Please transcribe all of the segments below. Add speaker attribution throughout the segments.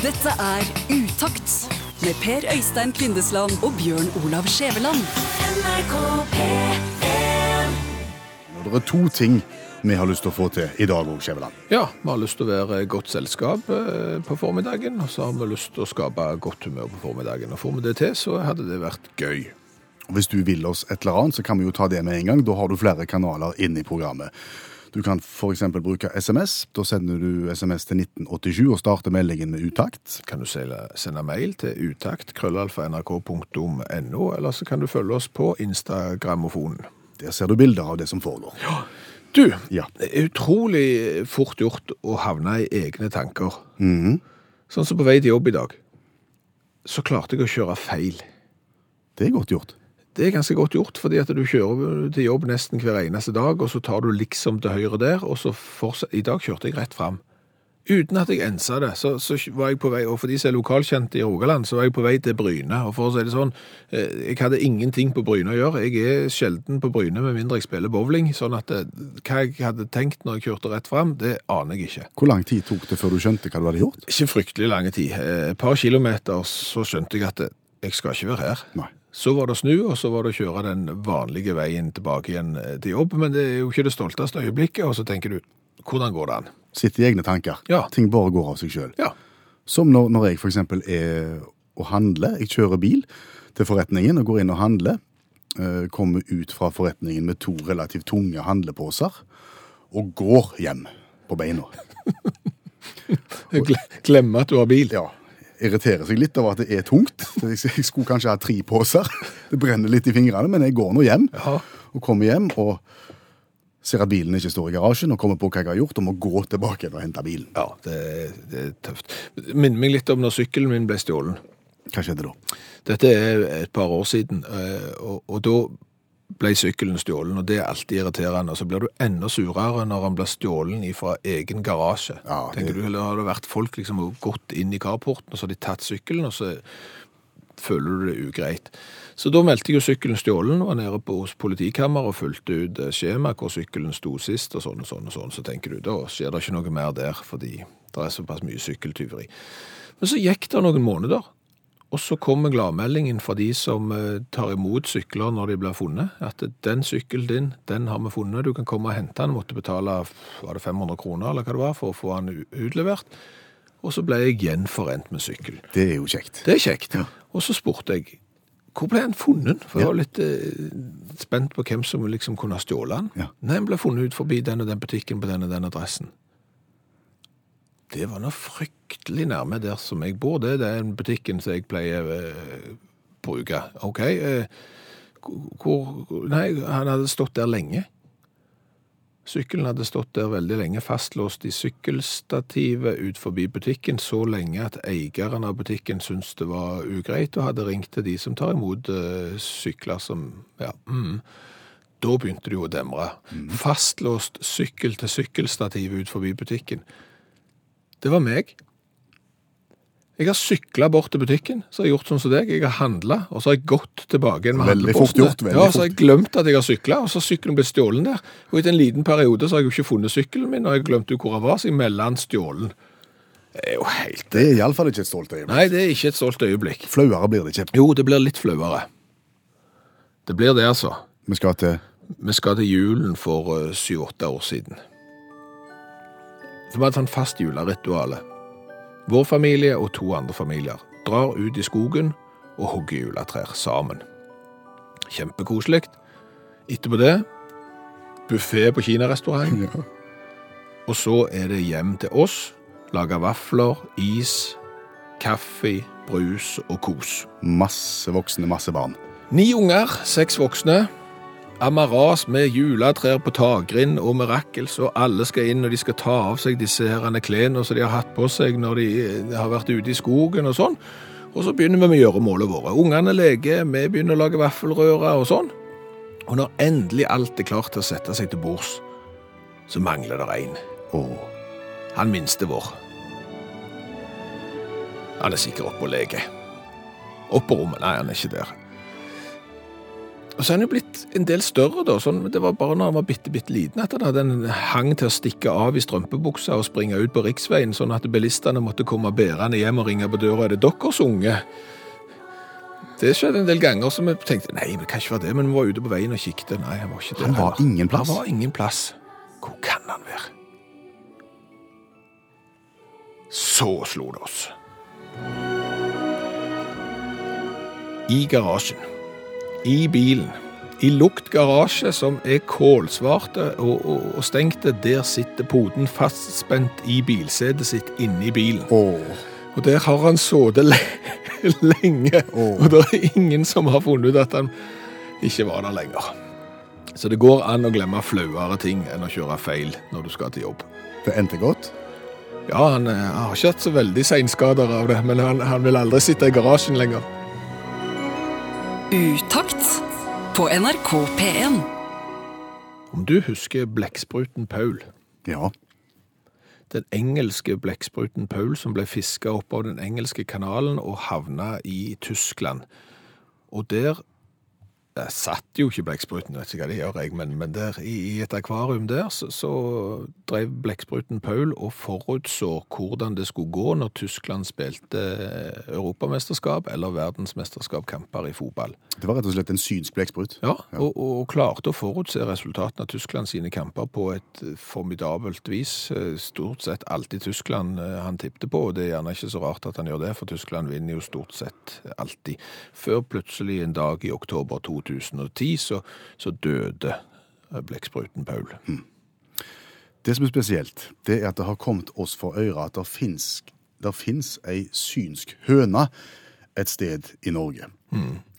Speaker 1: Dette er Utakt med Per Øystein Kvindesland og Bjørn Olav Skjæveland.
Speaker 2: Det er to ting vi har lyst til å få til i dag òg, Skjæveland.
Speaker 3: Ja, vi har lyst til å være godt selskap eh, på formiddagen, og så har vi lyst til å skape godt humør på formiddagen. Og får vi det til, så hadde det vært gøy.
Speaker 2: Hvis du vil oss et eller annet, så kan vi jo ta det med en gang. Da har du flere kanaler inn i programmet. Du kan f.eks. bruke SMS. Da sender du SMS til 1987 og starter meldingen med utakt.
Speaker 3: Kan du sende, mail til utakt, krøllalfa.nrk.no, eller så kan du følge oss på Instagrammofonen.
Speaker 2: Der ser du bilder av det som foregår.
Speaker 3: Du,
Speaker 2: Ja.
Speaker 3: det er utrolig fort gjort å havne i egne tanker.
Speaker 2: Mhm.
Speaker 3: Sånn som på vei til jobb i dag, så klarte jeg å kjøre feil.
Speaker 2: Det er godt gjort.
Speaker 3: Det er ganske godt gjort, fordi at du kjører til jobb nesten hver eneste dag, og så tar du liksom til høyre der, og så fortsatt I dag kjørte jeg rett fram. Uten at jeg ensa det, så, så var jeg på vei, og for de som er lokalkjente i Rogaland, så var jeg på vei til Bryne. Og for å si det sånn, eh, jeg hadde ingenting på Bryne å gjøre. Jeg er sjelden på Bryne med mindre jeg spiller bowling, sånn at det, hva jeg hadde tenkt når jeg kjørte rett fram, det aner jeg ikke.
Speaker 2: Hvor lang tid tok det før du skjønte hva du hadde gjort?
Speaker 3: Ikke fryktelig lange tid. Eh, Et par kilometer så skjønte jeg at eh, jeg skal ikke være her.
Speaker 2: Nei.
Speaker 3: Så var det å snu, og så var det å kjøre den vanlige veien tilbake igjen eh, til jobb. Men det er jo ikke det stolteste øyeblikket, og så tenker du, hvordan går det an?
Speaker 2: Sitte i egne tanker.
Speaker 3: Ja.
Speaker 2: Ting bare går av seg sjøl.
Speaker 3: Ja,
Speaker 2: Som når, når jeg f.eks. er og handler. Jeg kjører bil til forretningen og går inn og handler. eh, Kommer ut fra forretningen med to relativt tunge handleposer. Og går hjem på beina.
Speaker 3: Glemme at du har bil.
Speaker 2: Ja, irriterer seg litt over at det er tungt. Jeg skulle kanskje ha tre poser. Det brenner litt i fingrene, men jeg går nå hjem.
Speaker 3: Ja.
Speaker 2: Og kommer hjem og ser at bilen ikke står i garasjen, og kommer på hva jeg har gjort, og må gå tilbake og hente bilen.
Speaker 3: Ja, det, det er tøft. Minner meg litt om når sykkelen min ble stjålet.
Speaker 2: Hva skjedde da?
Speaker 3: Dette er et par år siden, eh, og, og da ble sykkelen stjålen, og det er alltid irriterende. Så blir du enda surere når han blir stjålen fra egen garasje.
Speaker 2: Ja, det-
Speaker 3: Tenker du, eller har det vært folk liksom gått inn i carporten, og så har de tatt sykkelen, og så føler du det ugreit. Så da meldte jeg jo sykkelen stjålen, var nede på hos politikammer og fulgte ut eh, skjema hvor sykkelen sto sist, og sånn og sånn og sånn. Så tenker du, da skjer det ikke noe mer der, fordi det er såpass mye sykkeltyveri. Men så gikk det noen måneder, og så kommer gladmeldingen fra de som eh, tar imot sykler når de blir funnet, at den sykkelen din, den har vi funnet, du kan komme og hente den, måtte betale var det 500 kroner eller hva det var for å få den utlevert. Og så ble jeg gjenforent med sykkel.
Speaker 2: Det er jo kjekt.
Speaker 3: Det er kjekt. Ja. Og så spurte jeg, hvor ble han funnet? For jeg var litt eh, spent på hvem som liksom kunne ha stjålet han.
Speaker 2: Ja.
Speaker 3: Nei, han ble funnet ut forbi den og den butikken på den og den adressen. Det var nå fryktelig nærme der som jeg bor. Det er den butikken som jeg pleier å bruke. Ok, eh, hvor Nei, han hadde stått der lenge. Sykkelen hadde stått der veldig lenge, fastlåst i sykkelstativet ut forbi butikken, så lenge at eieren av butikken syntes det var ugreit, og hadde ringt til de som tar imot eh, sykler som Ja. Mm. Da begynte det jo å demre. Fastlåst sykkel til sykkelstativet ut forbi butikken. Det var meg. Jeg har sykla bort til butikken, så har jeg gjort sånn som deg. Jeg har handla, og så har jeg gått tilbake igjen med
Speaker 2: Veldig fort gjort, veldig
Speaker 3: Ja, så har jeg glemt at jeg har sykla, og så har sykkelen blitt stjålen der. Og etter en liten periode så har jeg jo ikke funnet sykkelen min, og jeg glemte jo hvor jeg var, så jeg melder den stjålen. Det er jo helt
Speaker 2: Det er iallfall ikke et stolt øyeblikk.
Speaker 3: Nei, det er ikke et stolt øyeblikk.
Speaker 2: Flauere blir det ikke.
Speaker 3: Jo, det blir litt flauere. Det blir det, altså.
Speaker 2: Vi skal til
Speaker 3: Vi skal til julen for syv-åtte år siden. For vi hadde sånn fast julerituale. Vår familie og to andre familier drar ut i skogen og hogger juletrær sammen. Kjempekoselig. Etterpå det buffé på kinarestaurant. Og så er det hjem til oss. Lage vafler, is, kaffe, brus og kos.
Speaker 2: masse voksne, masse barn.
Speaker 3: Ni unger, seks voksne. Amaras med juletrær på takgrind og mirakels, og alle skal inn og de skal ta av seg disse herrene klærne som de har hatt på seg når de eh, har vært ute i skogen og sånn. Og så begynner vi med gjøremålet våre. Ungene leker, vi begynner å lage vaffelrører og sånn. Og når endelig alt er klart til å sette seg til bords, så mangler det én.
Speaker 2: Åh,
Speaker 3: Han minste vår. Han er sikkert oppe og leker. Opp på rommet. Nei, han er ikke der. Og så er han jo blitt en del større, da. Sånn, det var bare når han var bitte, bitte liten at han hadde en hang til å stikke av i strømpebuksa og springe ut på riksveien, sånn at bilistene måtte komme bærende hjem og ringe på døra. Er det deres unge? Det skjedde en del ganger som vi tenkte nei, det kan ikke være det, men vi var ute på veien og kikket. Nei, han var ikke det.
Speaker 2: Han var ingen plass.
Speaker 3: Han var ingen plass. Hvor kan han være? Så slo det oss. I garasjen. I bilen. I lukt garasje som er kålsvarte og, og, og stengte, der sitter poden fastspent i bilsetet sitt inne i bilen.
Speaker 2: Åh,
Speaker 3: Og der har han sittet le lenge,
Speaker 2: Åh.
Speaker 3: og det er ingen som har funnet ut at han ikke var der lenger. Så det går an å glemme flauere ting enn å kjøre feil når du skal til jobb.
Speaker 2: det endte godt.
Speaker 3: Ja, han han har ikke hatt så veldig seinskader av det, men han, han vil aldri sitte i garasjen lenger.
Speaker 1: Utakt på NRK P1.
Speaker 3: Om du husker blekkspruten Paul,
Speaker 2: Ja.
Speaker 3: den engelske blekkspruten Paul som ble fiska opp av den engelske kanalen og havna i Tyskland. Og der der satt jo ikke blekkspruten, vet ikke hva det gjør jeg, men, men der i, i et akvarium der så, så drev blekkspruten Paul og forutså hvordan det skulle gå når Tyskland spilte europamesterskap eller verdensmesterskapkamper i fotball.
Speaker 2: Det var rett og slett en synsk blekksprut.
Speaker 3: Ja, og, og klarte å forutse resultatene av Tyskland sine kamper på et eh, formidabelt vis. Eh, Stort sett alltid Tyskland eh, han tippte på, og det er gjerne ikke så rart at han gjør det, for Tyskland vinner jo stort sett alltid. Før plutselig en dag i oktober 2010 så, så døde eh, blekkspruten Paul.
Speaker 2: Det som er spesielt, det er at det har kommet oss for øyre at det der ei synsk høne et sted i Norge.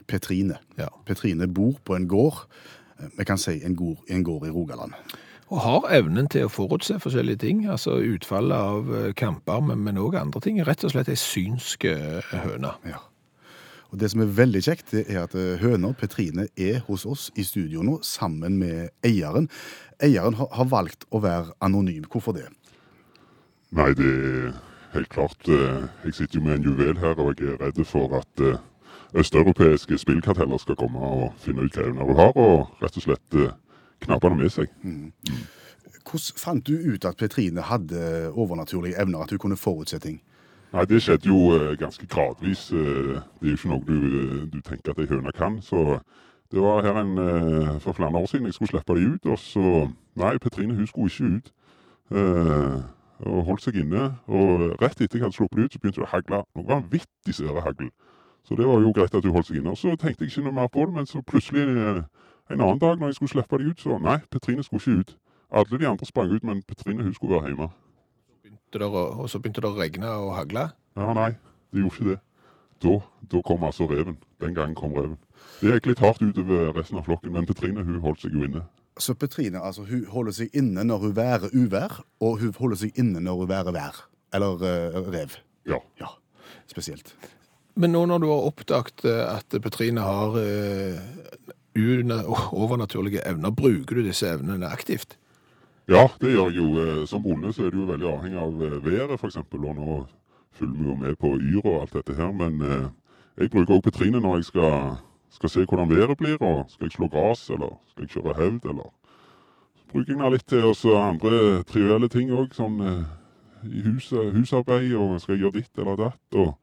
Speaker 2: Petrine.
Speaker 3: Ja.
Speaker 2: Petrine bor på en gård, eh, vi kan si en gård, en gård i Rogaland.
Speaker 3: Og har evnen til å forutse forskjellige ting, altså utfallet av eh, kamper, men- òg andre ting. Rett og slett ei synsk høne.
Speaker 2: Ja. Og Det som er veldig kjekt, det er at eh, høna Petrine er hos oss i studio nå, sammen med eieren. Eieren har, har valgt å være anonym. Hvorfor det?
Speaker 4: Nei, det er helt klart. eh, Jeg sitter jo med en juvel her, og jeg er redd for at eh, østeuropeiske spillkarteller skal komme og finne ut hva hun har, og rett og slett knappe det med seg.
Speaker 2: Hvordan fant du ut at Petrine hadde overnaturlige evner, at hun kunne forutse ting?
Speaker 4: Nei, det skjedde jo eh, ganske gradvis. eh, Det er jo ikke noe du, eh, du tenker at ei høne kan. Så det var her en, for flere år siden jeg skulle slippe de ut, og så Nei, Petrine hun skulle ikke ut. Og holdt seg inne. Og rett etter jeg hadde sluppet de ut, så begynte det å hagle. Noe vanvittig svære hagl. Så det var jo greit at hun holdt seg inne. Og så tenkte jeg ikke noe mer på det, men så plutselig en annen dag når jeg skulle slippe de ut, så nei, Petrine skulle ikke ut. Alle de andre sprang ut, men Petrine hun skulle være hjemme.
Speaker 3: Begynte det å- Og så begynte det å regne og hagle.
Speaker 4: Ja, nei, det gjorde ikke det. Da, da kom altså reven. Den gangen kom reven. Det gikk litt hardt utover resten av flokken, men Petrine hun holdt seg jo inne.
Speaker 2: Så Petrine altså, hun holder seg inne når hun værer uvær, og hun holder seg inne når hun værer vær. Eller uh, rev.
Speaker 4: Ja.
Speaker 2: Ja, spesielt.
Speaker 3: Men nå når du har oppdaget eh, at Petrine har uh, overnaturlige evner, bruker du disse evnene aktivt?
Speaker 4: Ja, det gjør jeg jo. Eh, Som bonde så er du jo veldig avhengig av eh, været, f.eks. Og nå følger vi jo med på yr og alt dette her, men eh, jeg bruker også Petrine når jeg skal, skal se hvordan været blir, og skal jeg slå gress, eller skal jeg kjøre hevd, eller Så bruker jeg den litt til også andre trivielle ting òg, sånn i huset, husarbeid, og skal jeg gjøre ditt eller datt. og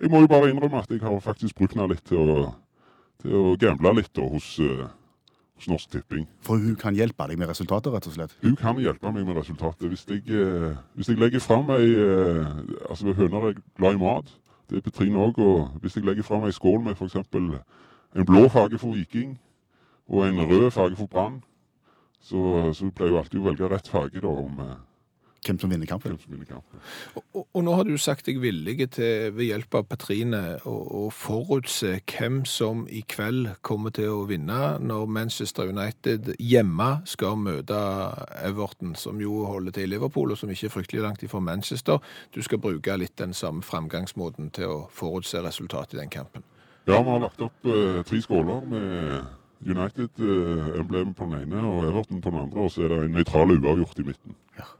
Speaker 4: Jeg må jo bare innrømme at jeg har faktisk brukt den litt til å, til å gamble litt da, hos Norsk Tipping.
Speaker 2: For hun kan hjelpe deg med resultatet, rett og slett.
Speaker 4: Hun kan hjelpe meg med resultatet. Hvis jeg, eh, hvis jeg legger fram ei eh, Altså, høner er glad i mat. Det er Petrine òg. Og hvis jeg legger fram ei skål med f.eks. en blå farge for Viking og en rød farge for Brann, så, så pleier hun alltid å velge rett farge da, om eh,
Speaker 2: Hvem som vinner kampen.
Speaker 4: hvem som vinner kampen.
Speaker 3: Og, og, og nå har du sagt deg villige til, ved hjelp av Petrine, å, å forutse hvem som i kveld kommer til å vinne når Manchester United hjemme skal møte Everton, som jo holder til i Liverpool, og som ikke er fryktelig langt ifra Manchester. Du skal bruke litt den samme framgangsmåten til å forutse resultatet i den kampen.
Speaker 4: Ja, vi har lagt opp eh, tre skåler med United-emblemet på den ene og Everton på den andre, og så er det en nøytral uavgjort i midten.
Speaker 2: Eh,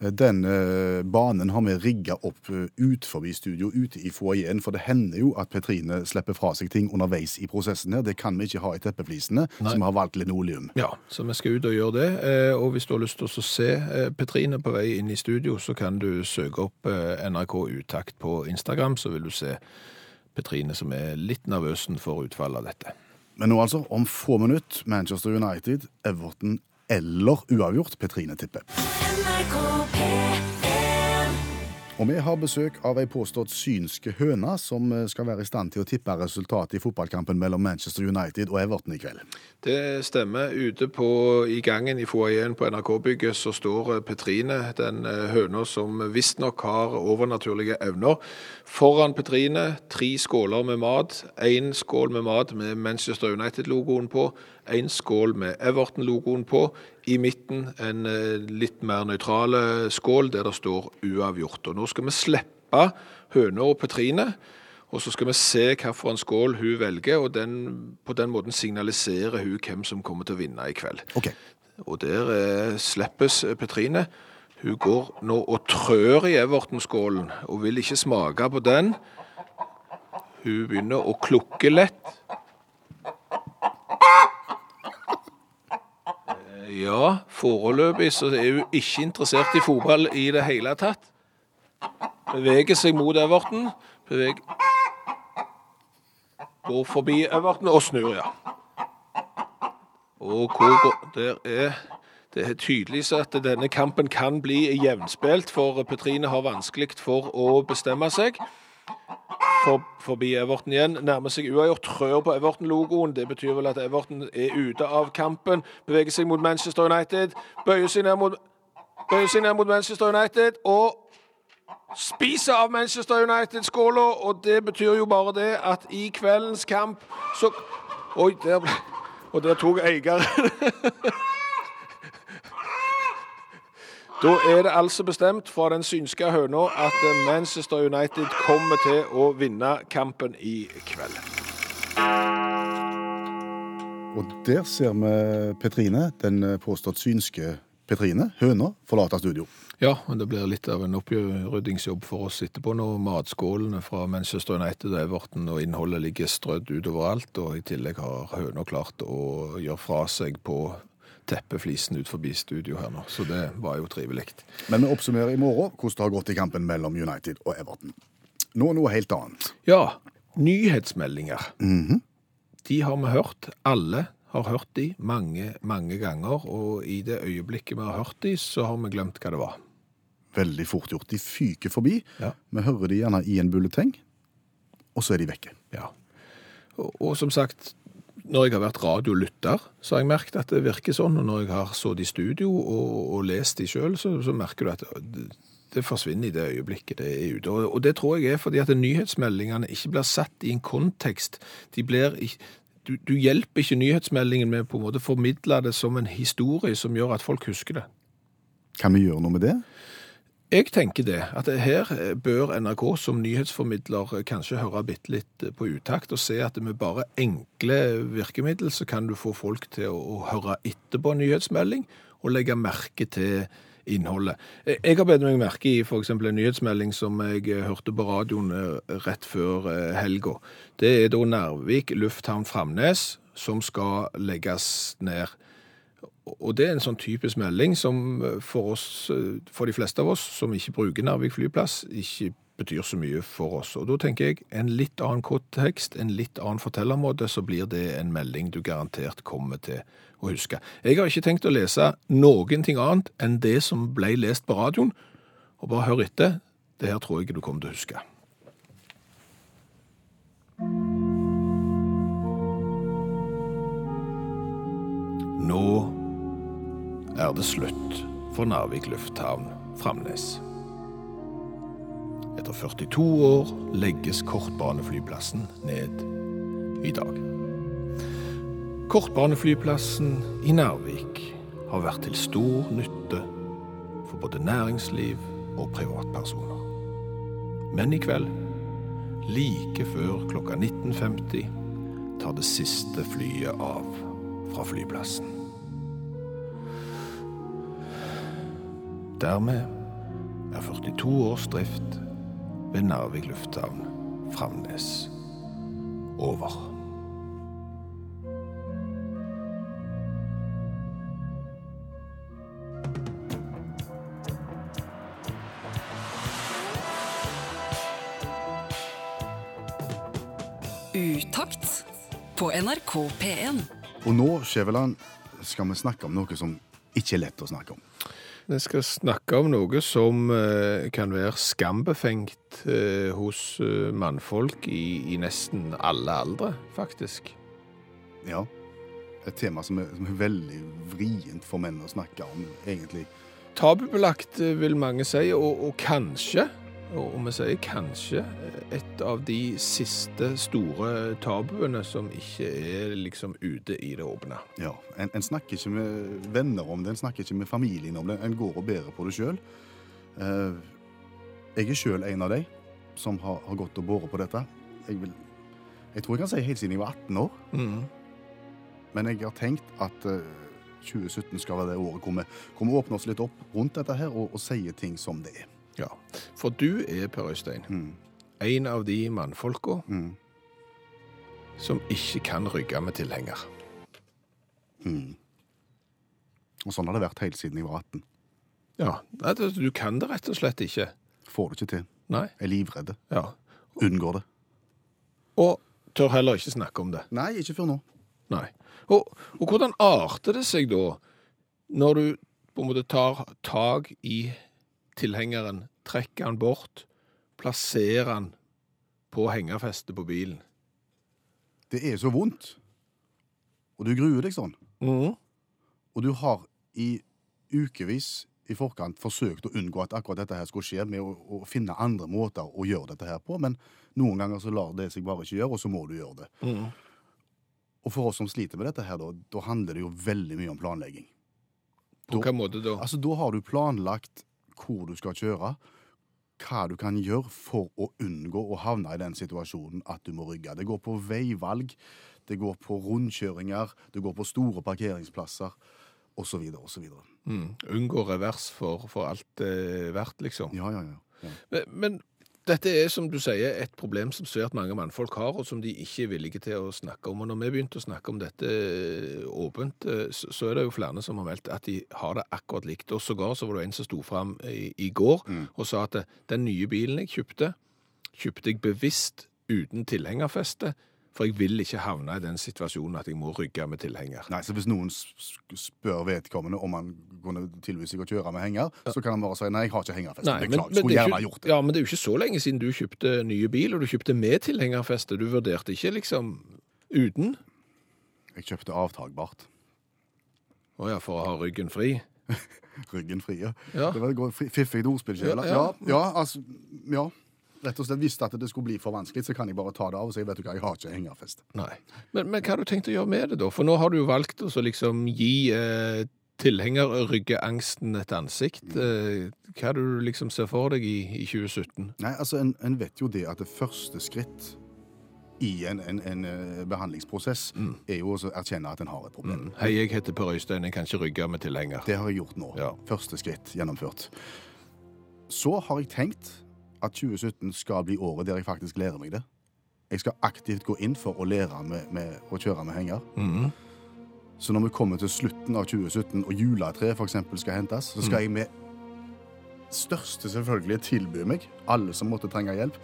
Speaker 2: Den eh, banen har vi rigga opp eh, ut forbi studio, ute i foajeen, for det hender jo at Petrine slipper fra seg ting underveis i prosessen her. Det kan vi ikke ha i teppeflisene, så har valgt linoleum.
Speaker 3: Ja, så vi skal ut og gjøre det. Eh, Og hvis du har lyst til å se eh, Petrine på vei inn i studio, så kan du søke opp eh, NRK Utakt på Instagram, så vil du se Petrine som er litt nervøsen for utfallet av dette.
Speaker 2: Men nå altså, om få minutter, Manchester United, Everton eller uavgjort, Petrine tipper. Og vi har besøk av ei påstått synske høne som eh, skal være i stand til å tippe resultatet i fotballkampen mellom Manchester United og Everton i kveld.
Speaker 3: Det stemmer. Ute på, i gangen i foajeen på NRK-bygget så står eh, Petrine, den eh, høna som visstnok har overnaturlige evner. Foran Petrine tre skåler med mat. Én skål med mat med Manchester United-logoen på. En skål med Everton-logoen på. I midten en eh, litt mer nøytrale skål der det står uavgjort. Og nå skal vi slippe høna og Petrine. Og så skal vi se hvilken skål hun velger, og den, på den måten signaliserer hun hvem som kommer til å vinne i kveld.
Speaker 2: Okay.
Speaker 3: Og der eh, slippes Petrine. Hun går nå og trør i Everton-skålen, og vil ikke smake på den. Hun begynner å klukke lett. Ja, foreløpig så er hun ikke interessert i fotball i det hele tatt. Beveger seg mot Everton. Beveger Går forbi Everton og snur, ja. Og hvor går Der er Det er tydelig så at denne kampen kan bli jevnspilt, for Petrine har vanskelig for å bestemme seg. For, forbi Everton igjen. Nærmer seg uavgjort. Trør på Everton-logoen. Det betyr vel at Everton er ute av kampen. Beveger seg mot Manchester United. Bøyer seg ned mot, bøyer seg ned mot Manchester United. Og spiser av Manchester United-skåla. Og det betyr jo bare det at i kveldens kamp så Oi, der ble Og der tok eieren Da er det altså bestemt fra den synske høna at Manchester United kommer til å vinne kampen i kveld.
Speaker 2: Og der ser vi Petrine, den påstått synske Petrine, høna, forlate studio.
Speaker 3: Ja, men det blir litt av en oppryddingsjobb for oss etterpå når matskålene fra Manchester United og Everton og innholdet ligger strødd utover alt, og i tillegg har høna klart å gjøre fra seg på teppeflisen ut forbi studio her nå. Så det var jo trivelig.
Speaker 2: Men vi oppsummerer i morgen hvordan det har gått i kampen mellom United og Everton. Nå noe helt annet.
Speaker 3: Ja, nyhetsmeldinger. De har vi hørt. Alle har hørt de mange, mange ganger, og i det øyeblikket vi har hørt de, så har vi glemt hva det var.
Speaker 2: Veldig fort gjort. De fyker forbi.
Speaker 3: Ja.
Speaker 2: Vi hører de gjerne i en bulleteng, og så er de vekke.
Speaker 3: Ja. Og, og som sagt, når jeg har vært radiolytter, så har jeg merket at det virker sånn, og når jeg har sittet i studio og, og lest de selv, så, så merker du at det, det forsvinner i det øyeblikket det er ute. Og, og det tror jeg er fordi at nyhetsmeldingene ikke blir satt i en kontekst. De blir ikke, du, du hjelper ikke nyhetsmeldingen med på en måte å formidle det som en historie som gjør at folk husker det.
Speaker 2: Kan vi gjøre noe med det?
Speaker 3: Jeg tenker det, at her bør NRK som nyhetsformidler kanskje høre bitte litt på utakt og se at med bare enkle virkemidler så kan du få folk til å, høre etter på en nyhetsmelding og legge merke til innholdet. Jeg har bedt meg merke i eksempel en nyhetsmelding som jeg hørte på radioen eh, rett før eh, helga. Det er da Nærvik lufthavn Framnes som skal legges ned. Og det er en sånn typisk melding som for oss, for de fleste av oss som ikke bruker Narvik flyplass, ikke betyr så mye for oss. Og da tenker jeg en litt annen kontekst, en litt annen fortellermåte, så blir det en melding du garantert kommer til å huske. Jeg har ikke tenkt å lese noen ting annet enn det som ble lest på radioen, og bare hør etter. Det her tror jeg du kommer til å huske. Nå er det slutt for Narvik lufthavn Framnes. Etter 42 år legges kortbaneflyplassen ned i dag. Kortbaneflyplassen i Narvik har vært til stor nytte for både næringsliv og privatpersoner. Men i kveld, like før klokka 19.50, tar det siste flyet av fra flyplassen. Dermed er 42 års drift ved Narvik lufthavn, Framnes. Over.
Speaker 1: Utakt på NRK P1.
Speaker 2: Og nå, Skjæveland, skal vi snakke om noe som ikke er lett å snakke om.
Speaker 3: Vi skal snakke om noe som eh, kan være skambefengt eh, hos eh, mannfolk i, i nesten alle aldre, faktisk.
Speaker 2: Ja. Et tema som er, som er veldig vrient for menn å snakke om, egentlig.
Speaker 3: Tabubelagt, vil mange si, og, og kanskje, og vi sier kanskje, et av de siste store tabuene som ikke er liksom ute i det åpne.
Speaker 2: Ja, en, en snakker ikke med venner om det, en snakker ikke med familien om det. En går og bærer på det sjøl. jeg er sjøl en av de som har, har gått og båret på dette. Jeg, vil, jeg tror jeg kan si helt siden jeg var 18 år.
Speaker 3: Mm.
Speaker 2: Men jeg har tenkt at eh, 2017 skal være det året hvor vi, hvor vi åpner oss litt opp rundt dette her og, og sier ting som det er.
Speaker 3: Ja, for du er, Per Øystein,
Speaker 2: Mm.
Speaker 3: en av de mannfolka
Speaker 2: Mm.
Speaker 3: som ikke kan rygge med tilhenger.
Speaker 2: Og sånn har det vært helt siden jeg var 18.
Speaker 3: Ja, du kan det rett og slett ikke.
Speaker 2: Får det ikke til.
Speaker 3: Nei,
Speaker 2: Jeg er livredd.
Speaker 3: ja.
Speaker 2: Unngår det.
Speaker 3: Og tør heller ikke snakke om det.
Speaker 2: Nei, ikke før nå.
Speaker 3: Nei. Og, og hvordan arter det seg da, når du på en måte tar tak i tilhengeren, trekker han bort, plasserer han på hengerfestet på bilen?
Speaker 2: Det er så vondt. Og du gruer deg sånn.
Speaker 3: Mm.
Speaker 2: Og du har i ukevis i forkant forsøkt å unngå at akkurat dette her skulle skje, med å, å finne andre måter å gjøre dette her på, men noen ganger så lar det seg bare ikke gjøre, og så må du gjøre det.
Speaker 3: Mm.
Speaker 2: Og for oss som sliter med dette her, da, da handler det jo veldig mye om planlegging.
Speaker 3: På hvilken måte da?
Speaker 2: Altså, da har du planlagt hvor du skal kjøre, hva du kan gjøre for å unngå å havne i den situasjonen at du må rygge. Det går på veivalg, det går på rundkjøringer, det går på store parkeringsplasser, osv., osv.
Speaker 3: Mm. Unngå revers for, for alt er verdt, liksom.
Speaker 2: Ja, ja, ja. ja.
Speaker 3: Men, men dette er, som du sier, et problem som svært mange mannfolk har, og som de ikke er villige til å snakke om. Og når vi begynte å snakke om dette eh, åpent, eh, så er det jo flere som har meldt at de har det akkurat likt. Og sågar så var det en som sto fram i, i går og sa at eh, den nye bilen jeg kjøpte, kjøpte jeg bevisst uten tilhengerfeste, for jeg vil ikke havne i den situasjonen at jeg må rygge med tilhenger.
Speaker 2: Nei, så Hvis noen spør vedkommende om han kunne tilby seg å kjøre med henger, så kan han bare si nei, jeg har ikke hengerfeste.
Speaker 3: Nei, men,
Speaker 2: Beklager,
Speaker 3: men
Speaker 2: skulle
Speaker 3: det er
Speaker 2: gjerne
Speaker 3: ikke,
Speaker 2: gjort det.
Speaker 3: ja, men det er jo ikke så lenge siden du kjøpte nye bil, og du kjøpte med tilhengerfeste. Du vurderte ikke liksom uten?
Speaker 2: Jeg kjøpte avtagbart.
Speaker 3: Å ja, for å ha ryggen fri.
Speaker 2: Ryggen fri. Ja.
Speaker 3: Ja.
Speaker 2: Det var et fiffig ordspill, Kjell.
Speaker 3: Ja,
Speaker 2: Ja,
Speaker 3: ja.
Speaker 2: ja. altså, ja. Rett og slett visste at det skulle bli for vanskelig, så kan jeg bare ta det av og si vet du hva, jeg har ikke hengerfest.
Speaker 3: Nei. Men, men hva har du tenkt å gjøre med det, da? For nå har du jo valgt å så liksom gi eh, tilhengerryggeangsten et ansikt. Eh, hva er det du liksom ser for deg i, i 2017?
Speaker 2: Nei, altså, en, en vet jo det at det første skritt i en, en, en behandlingsprosess behandlingsprosess er jo å erkjenne at en har et problem.
Speaker 3: Hei, jeg heter Per Øystein, jeg kan ikke rygge med tilhenger.
Speaker 2: Det har jeg gjort nå.
Speaker 3: Ja.
Speaker 2: Første skritt gjennomført. Så har jeg tenkt at 2017 skal bli året der jeg faktisk lærer meg det. Jeg skal aktivt gå inn for å lære med, med å kjøre med henger.
Speaker 3: Mm.
Speaker 2: Så når vi kommer til slutten av 2017, og juletreet f.eks. skal hentes, så skal jeg med største selvfølgelig tilby meg, alle som måtte trenge hjelp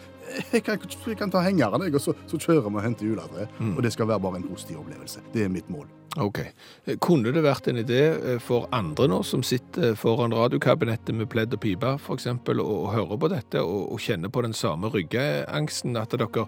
Speaker 2: Jeg kan, jeg kan ta hengeren, jeg, og så, så kjører vi og henter juletreet. Og det skal være bare en positiv opplevelse. Det er mitt mål.
Speaker 3: Ok. Eh, Kunne det vært en idé eh, for andre nå som sitter foran radiokabinettet med pledd og pipe, eksempel, og, og hører på dette og, og kjenner på den samme ryggeangsten, at dere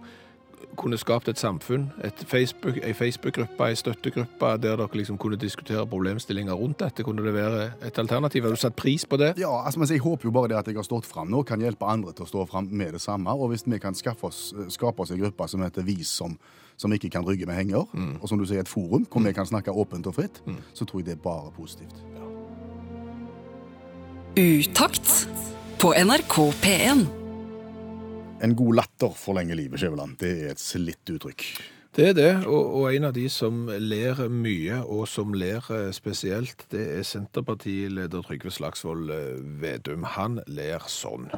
Speaker 3: kunne skapt et samfunn, et Facebook, en Facebook-gruppe, en støttegruppe, der dere liksom kunne diskutere problemstillinger rundt dette? Kunne det være et alternativ? Har du satt pris på det?
Speaker 2: Ja, altså, Jeg håper jo bare det at jeg har stått fram nå, kan hjelpe andre til å stå fram med det samme. Og hvis vi kan oss, skape oss en gruppe som heter Vis som, som ikke kan rygge med henger, og som du sier et forum hvor vi kan snakke åpent og fritt, så tror jeg det er bare positivt.
Speaker 1: Utakt på NRK P1.
Speaker 2: En god latter forlenger livet, Skjæveland. Det er et slitt uttrykk.
Speaker 3: Det er det, og, og en av de som ler mye, og som ler eh, spesielt, det er Senterpartileder Trygve Slagsvold eh, Vedum. Han ler sånn.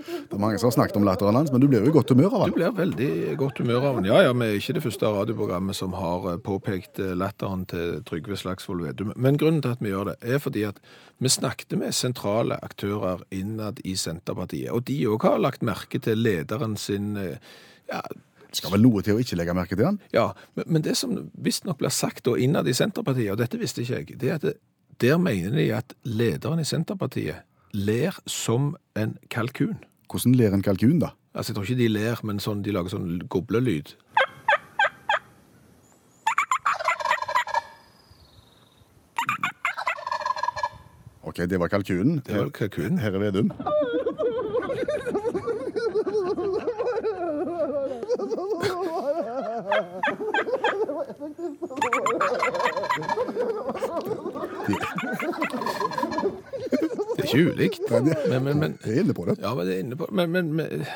Speaker 2: Det er mange som har snakket om latteren hans, men du blir jo i godt humør av
Speaker 3: Du blir veldig godt humør av den. Ja, ja, vi er ikke det første radioprogrammet som har eh, påpekt latteren til Trygve Slagsvold Vedum. Men grunnen til at vi gjør det, er fordi at vi snakket med sentrale aktører innad i Senterpartiet, og de òg har lagt merke til lederen sin eh, ja,
Speaker 2: Skal vel noe til å ikke legge merke til han?
Speaker 3: Ja, men, men det som visstnok blir sagt da innad i Senterpartiet, og dette visste ikke jeg, det er at det, der mener de at lederen i Senterpartiet ler som en kalkun.
Speaker 2: Hvordan ler en kalkun, da?
Speaker 3: Altså, jeg tror ikke de ler, men sånn, de lager sånn goblelyd.
Speaker 2: Ok, det var kalkunen.
Speaker 3: Det var kalkunen.
Speaker 2: Herre Vedum.
Speaker 3: Det er ikke ulikt. Men, men, men,
Speaker 2: Det er inne på det.
Speaker 3: ja, men det er inne på Men, men, men,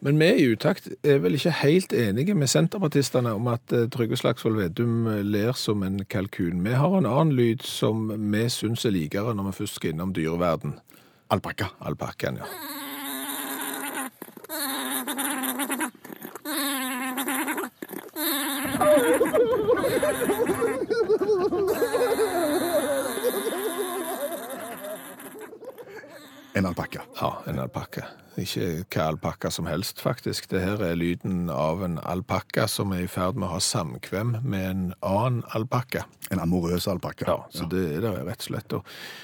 Speaker 3: men vi i utakt er vel ikke helt enige med senterpartistene om at eh, Trygve Slagsvold Vedum eh, ler som en kalkun. Vi har en annen lyd som vi syns er likere når vi først skal innom dyreverden.
Speaker 2: Alpakka.
Speaker 3: Alpakkaen, ja.
Speaker 2: En alpakka.
Speaker 3: Ja, en alpakka. Ikke hva alpakka som helst, faktisk. Det her er lyden av en alpakka som er i ferd med å ha samkvem med en annen alpakka.
Speaker 2: En amorøs alpakka.
Speaker 3: Ja, så det er det rett og slett.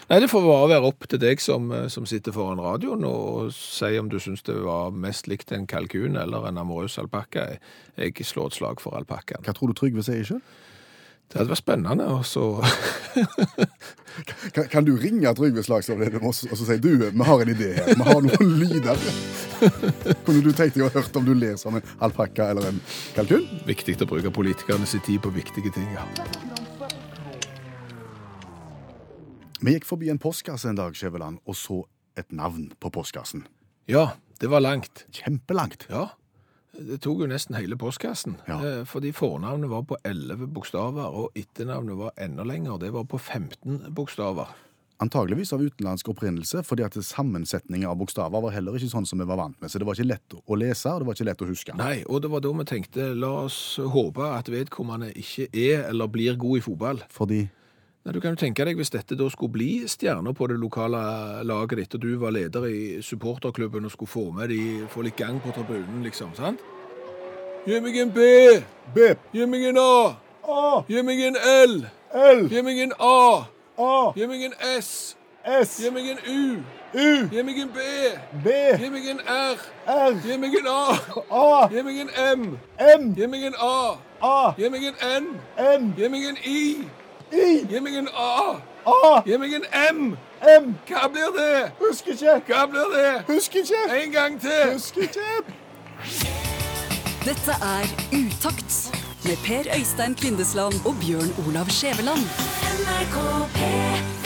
Speaker 3: Nei, det får bare være opp til deg som, eh, som sitter foran radioen og si om du syns det var mest likt en kalkun eller en amorøs alpakka. Jeg slår et slag for alpakkaen.
Speaker 2: Hva tror du Trygve sier sjøl?
Speaker 3: Det hadde vært spennende, og så
Speaker 2: Kan, kan du ringe Trygve Slagsvold Vedum og, så- si du, vi har en idé her, vi har noen lyder. Kunne du tenkt deg å hørt om du ler som en alpakka eller en kalkun?
Speaker 3: Viktig å bruke politikerne sin tid på viktige ting, ja.
Speaker 2: Vi gikk forbi en postkasse en dag, Skjæveland, og så et navn på postkassen.
Speaker 3: Ja, det var langt.
Speaker 2: Kjempelangt.
Speaker 3: Ja, det tok jo nesten hele postkassen.
Speaker 2: Ja.
Speaker 3: Eh, Fordi fornavnet var på 11 bokstaver, og etternavnet var enda lenger. Det var på 15 bokstaver.
Speaker 2: Antageligvis av utenlandsk opprinnelse, fordi at sammensetningen av bokstaver var heller ikke sånn som vi var vant med. Så det var ikke lett å lese, og det var ikke lett å huske.
Speaker 3: Nei, og det var da vi tenkte, la oss håpe at vedkommende ikke er eller blir god i fotball.
Speaker 2: Fordi
Speaker 3: Du kan jo tenke deg hvis dette da skulle bli stjerner på det lokale laget ditt, og du var leder i supporterklubben og skulle få med de, få litt gang på tribunen, liksom, sant? Gi meg en B!
Speaker 2: B,
Speaker 3: Gi meg en A!
Speaker 2: A,
Speaker 3: Gi meg en L!
Speaker 2: L,
Speaker 3: Gi meg en A!
Speaker 2: A,
Speaker 3: Gi meg en S!
Speaker 2: S,
Speaker 3: Gi meg en U!
Speaker 2: U,
Speaker 3: Gi meg en B!
Speaker 2: B,
Speaker 3: Gi meg en R!
Speaker 2: R,
Speaker 3: Gi meg en A!
Speaker 2: A,
Speaker 3: Gi meg en M!
Speaker 2: M,
Speaker 3: Gi meg en A!
Speaker 2: A,
Speaker 3: Gi meg en N!
Speaker 2: N,
Speaker 3: Gi meg en I!
Speaker 2: I,
Speaker 3: Gi meg en A!
Speaker 2: A,
Speaker 3: Gi meg en M!
Speaker 2: M.
Speaker 3: Hva blir det?
Speaker 2: Husker ikke,
Speaker 3: Hva blir det?
Speaker 2: husker ikke,
Speaker 3: En gang til!
Speaker 2: husker ikke.
Speaker 1: Dette er Utakt med Per Øystein Kvindesland og Bjørn Olav Skjæveland.
Speaker 5: NRK P3